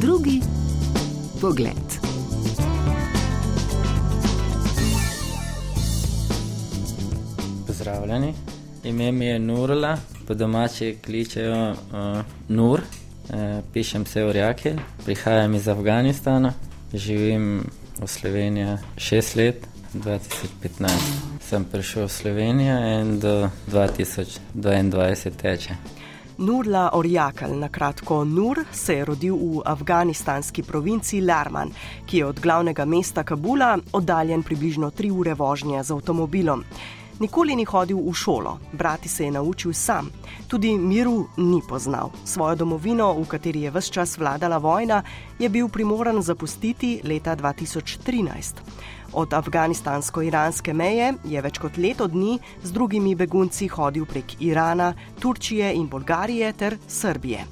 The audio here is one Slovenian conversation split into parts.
Drugi pogled. Pozdravljeni, ime mi je Nurla, po domači kličejo uh, Nur, uh, pišem se Urjake, prihajam iz Afganistana, živim v Sloveniji šest let, 2015 sem prišel v Slovenijo in do 2022 teče. Nurla Orjakal, na kratko Nur, se je rodil v afganistanski provinci Larman, ki je od glavnega mesta Kabula oddaljen približno tri ure vožnje z avtomobilom. Nikoli ni hodil v šolo, brati se je naučil sam, tudi miru ni poznal. Svojo domovino, v kateri je vse čas vladala vojna, je bil primoran zapustiti leta 2013. Od afganistansko-iranske meje je več kot leto dni z drugimi begunci hodil prek Irana, Turčije in Bolgarije ter Srbije.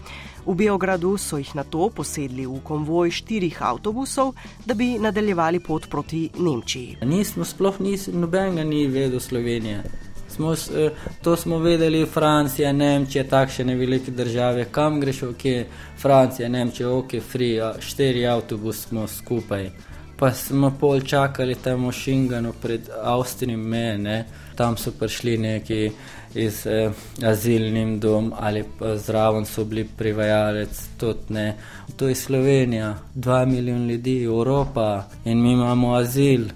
V Beogradu so jih na to posedli v konvoj štirih avtobusov, da bi nadaljevali pot proti Nemčiji. Nismo sploh nobenega ni vedel Slovenije. Smo, eh, to smo vedeli, Francija, Nemčija, takšne velike države, kam greš, ok, Francija, Nemčija, ok, free, štiri avtobus smo skupaj. Pa smo pol čakali tam v Šinganu pred Avstrijo, mene, tam so prišli neki iz eh, azilnim dom ali pa zraven so bili privajalec, tudi ne. To je Slovenija, dva milijona ljudi, Evropa in mi imamo azil.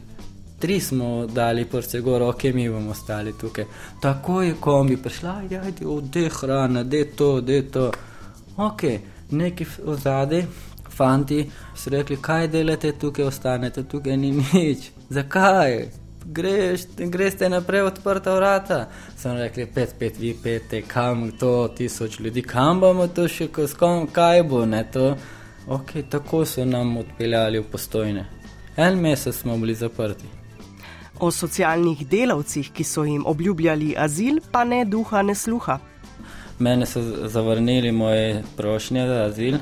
Tri smo dali prste gor, ok, mi bomo ostali tukaj. Tako je kombi prišla, ajde, ode hrana, de to, de to. Ok, neki v zadnji, fanti so rekli, kaj delate tukaj, ostanete tukaj, ni nič. Zakaj? greš, greš te naprej odprta vrata. Sem rekel, pet, pet, vi pete, kam to, tisoč ljudi, kam bomo to še, kom, kaj bo ne to. Ok, tako so nam odpeljali v postojne. En mesec smo bili zaprti. O socialnih delavcih, ki so jim obljubljali azil, pa ne duha, ne sluha. Mene so zavrnili moje prošnje za azil,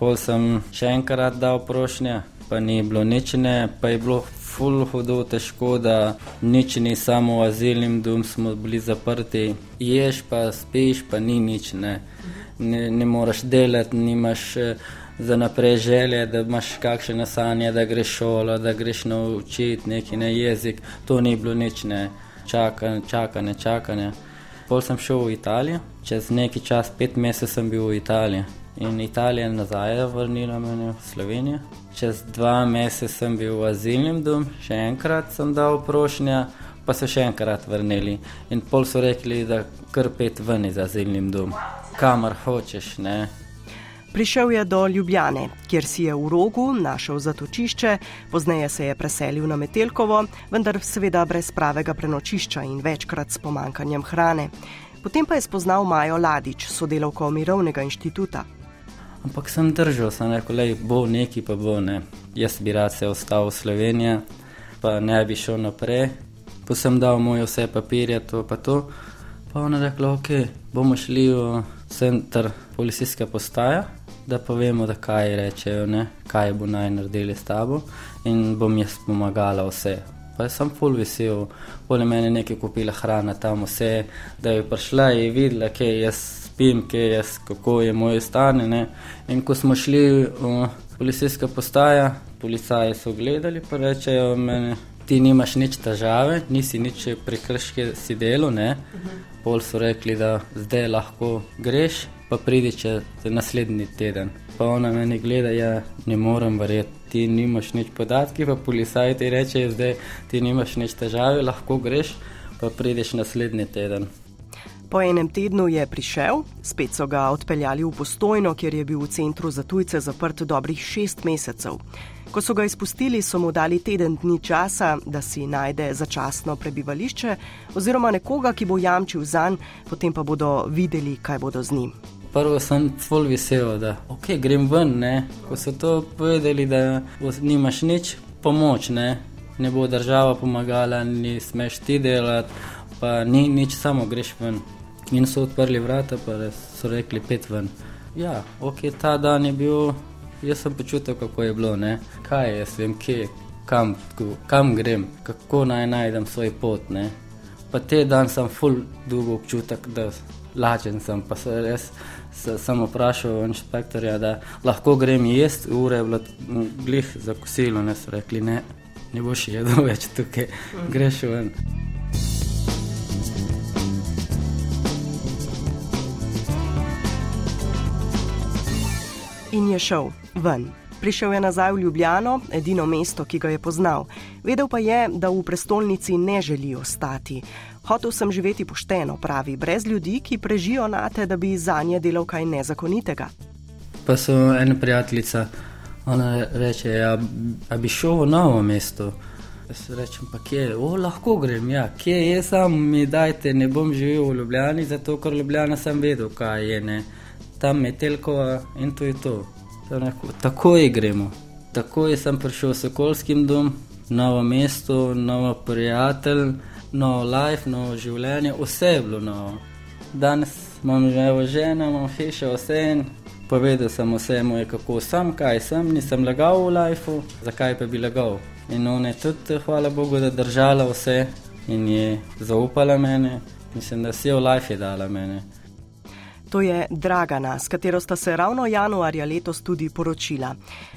pol sem še enkrat dal prošnje, pa ni bilo nič, ne, pa je bilo ful hudo, težko, da nič ni samo v azilnem domu, smo bili zaprti, ješ pa spiš, pa ni nič, ne, ne, ne moreš delati, nimaš eh, za naprej želje, da imaš kakšne sanje, da greš šolo, da greš naučiti neki ne jezik, to ni bilo nič, ne, čakanje, čakanje, čakanje. Pol sem šel v Italijo, čez neki čas, pet mesecev sem bil v Italiji in Italija nazaj vrnila me v Slovenijo. Čez dva meseca sem bil v azilnem domu, še enkrat sem dal prošnja, pa so še enkrat vrnili. In pol so rekli, da kar pet ven iz azilnem domu, kamor hočeš. Ne? Prišel je do Ljubljane, kjer si je v rogu našel zatočišče, pozneje se je preselil na Metelkovo, vendar seveda brez pravega prenočišča in večkrat s pomankanjem hrane. Potem pa je spoznal Majo Ladič, sodelovko Mirovnega inštituta. Ampak sem držal, sem rekel, da bo neki, pa bo ne. Jaz bi rad se ostal v Sloveniji, pa ne bi šel naprej. Pa sem dal moje vse papirje, to pa to. Pa ona rekla, ok, bomo šli v center policijske postaje, da povemo, da kaj rečejo, ne? kaj bo naj naredili s tabo in bom jaz pomagala vse. Pa sem full vesel, pole meni nekaj kupila hrana tam vse, da je prišla in videla, kaj jaz spim, kje je, kako je moje stanje. Ne. In ko smo šli v policijska postaja, policaji so gledali in rečejo meni, ti nimaš nič težave, nisi nič prekrške si delo, ne. Pol so rekli, da zdaj lahko greš, pa pridi če naslednji teden. Pa ona meni gleda, ja, ne morem verjeti, ti nimaš nič podatki, pa policaji ti rečejo, zdaj ti nimaš nič težave, lahko greš, pa prideš naslednji teden. Po enem tednu je prišel, spet so ga odpeljali v postojno, kjer je bil v centru za tujce zaprt dobrih šest mesecev. Ko so ga izpustili, so mu dali teden dni časa, da si najde začasno prebivališče oziroma nekoga, ki bo jamčil za njim, potem pa bodo videli, kaj bodo z njim. Prvo sem zelo vesel, da okay, grem ven. Ne? Ko so to povedali, da nimaš nič pomoč, ne? ne bo država pomagala, ni smeš ti delati, pa ni nič, samo greš ven. In so odprli vrata, pa so rekli: pet ven. Ja, ok, ta dan je bil, jaz sem počutil, kako je bilo, ne? kaj je, jaz vem, kje, kam, kam grem, kako naj najdem svoj pot. Ne? Pa te dan sem full dolgo občutek, da lačen sem, pa se res sem vprašal inšpektorja, da lahko grem jesti, ure je bilo glih za kosilo, ne so rekli, ne, ne boš jedel več tukaj, greš ven. In je šel ven. Prišel je nazaj v Ljubljano, edino mesto, ki ga je poznal. Vedel pa je, da v prestolnici ne želi ostati. Hotel sem živeti pošteno, pravi, brez ljudi, ki prežijo na te, da bi za nje delal kaj nezakonitega. Pa so ena prijateljica, ona reče, ja, da bi šel v novo mesto. Jaz rečem, pa kje je, lahko grem, ja, kje je, sam mi dajte, ne bom živel v Ljubljani, zato ker Ljubljana sem vedel, kaj je, ne. Tam je telkova in to je to. Takoj gremo. Takoj sem prišel s okoljskim domom, novo mesto, novo prijatelj, novo life, novo življenje, vse je bilo novo. Danes imam evo ženo, imam hišo, vse in povedal sem vse moje, kako sem, kaj sem, nisem lagal v life, zakaj pa bi lagal. In on je tudi, hvala Bogu, da držala vse in je zaupala mene. Mislim, da si v life je dala mene. To je Dragana, s katero sta se ravno januarja letos tudi poročila.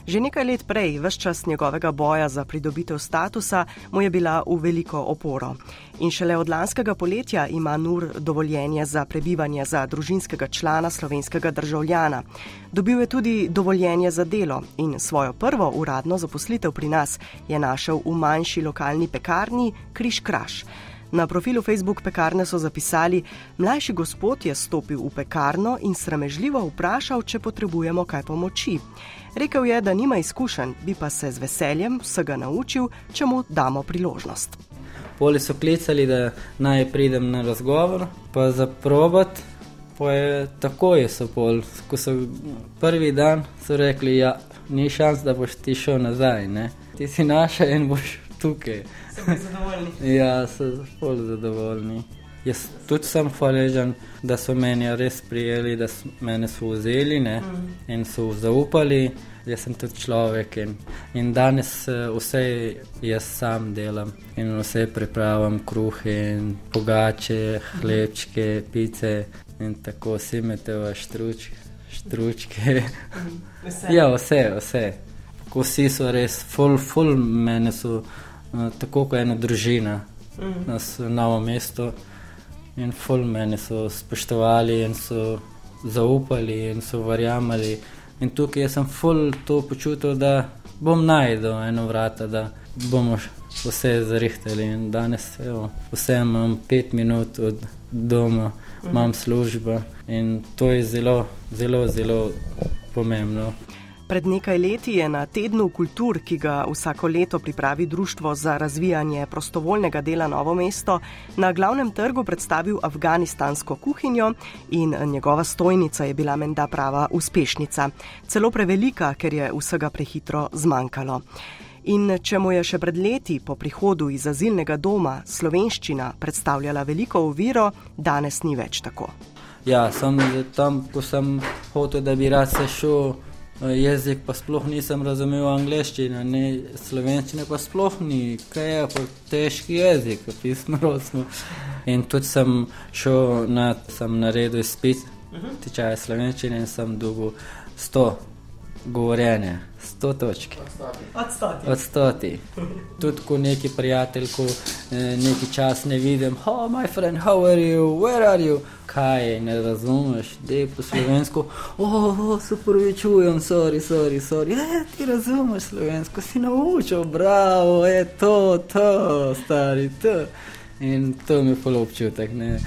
Že nekaj let prej, vse čas njegovega boja za pridobitev statusa, mu je bila v veliko oporo. In šele od lanskega poletja ima Nur dovoljenje za prebivanje za družinskega člana slovenskega državljana. Dobil je tudi dovoljenje za delo in svojo prvo uradno zaposlitev pri nas je našel v manjši lokalni pekarni Križ Kraš. Na profilu Facebook pekarne so zapisali: Mlajši gospod je stopil v pekarno in sramežljivo vprašal, če potrebujemo kaj pomoči. Rekel je, da nima izkušenj, bi pa se z veseljem vsega naučil, če mu damo priložnost. Poli so klicali, da naj pridem na razgovor, pa za probat. Pa je tako, je so pol. Ko so prvi dan so rekli, ja, ni šans, da boš ti šel nazaj. Ne? Ti si naša in boš tukaj. Ja, so zelo zadovoljni. Jaz tudi sem hvaležen, da so meni res prijeli, da so me vzeli ne, mm. in so zaupali. Jaz sem tudi človek in, in danes eh, vse jaz sam delam in vse pripravljam, kruhe, pogače, hlebčke, pice in tako si imate v štručke. štručke. Mm. Ja, vse, vse. Vsi so res, full, full meni so. Eh, tako kot ena družina, mm. nas novo mesto in ful meni so spoštovali in so zaupali in so verjamali. In tukaj sem ful to počutil, da bom najdel eno vrata, da bomo vse zarihtali. In danes evo, vse imam pet minut od doma, mm. imam službo in to je zelo, zelo, zelo pomembno. Pred nekaj leti je na tednu kultur, ki ga vsako leto pripravi Društvo za razvijanje prostovoljnega dela Novo mesto, na glavnem trgu predstavil afganistansko kuhinjo in njegova stojnica je bila menda prava uspešnica. Celo prevelika, ker je vsega prehitro zmanjkalo. In če mu je še pred leti po prihodu iz azilnega doma slovenščina predstavljala veliko oviro, danes ni več tako. Ja, sem tam, ko sem hotel, da bi rad se šel jezik pa sploh nisem razumel angleščine, ne slovenščine pa sploh ni, kaj je pa težki jezik, pismo rosno. In tudi sem šel na, sem naredil izpit, mhm. tečaje slovenščine in sem dobil sto govorjenje, sto točk. Od stoti. Tudi ko neki prijatelj, ko eh, neki čas ne vidim, oh, my friend, how are you, where are you? Kaj ne razumeš, da je po slovensko, oh, oh se prvi čujem, sorry, sorry, sorry. Ja, ti razumeš slovensko, si naučil, bravo, je to, to, stari, to. In to mi je polo občutek, ne.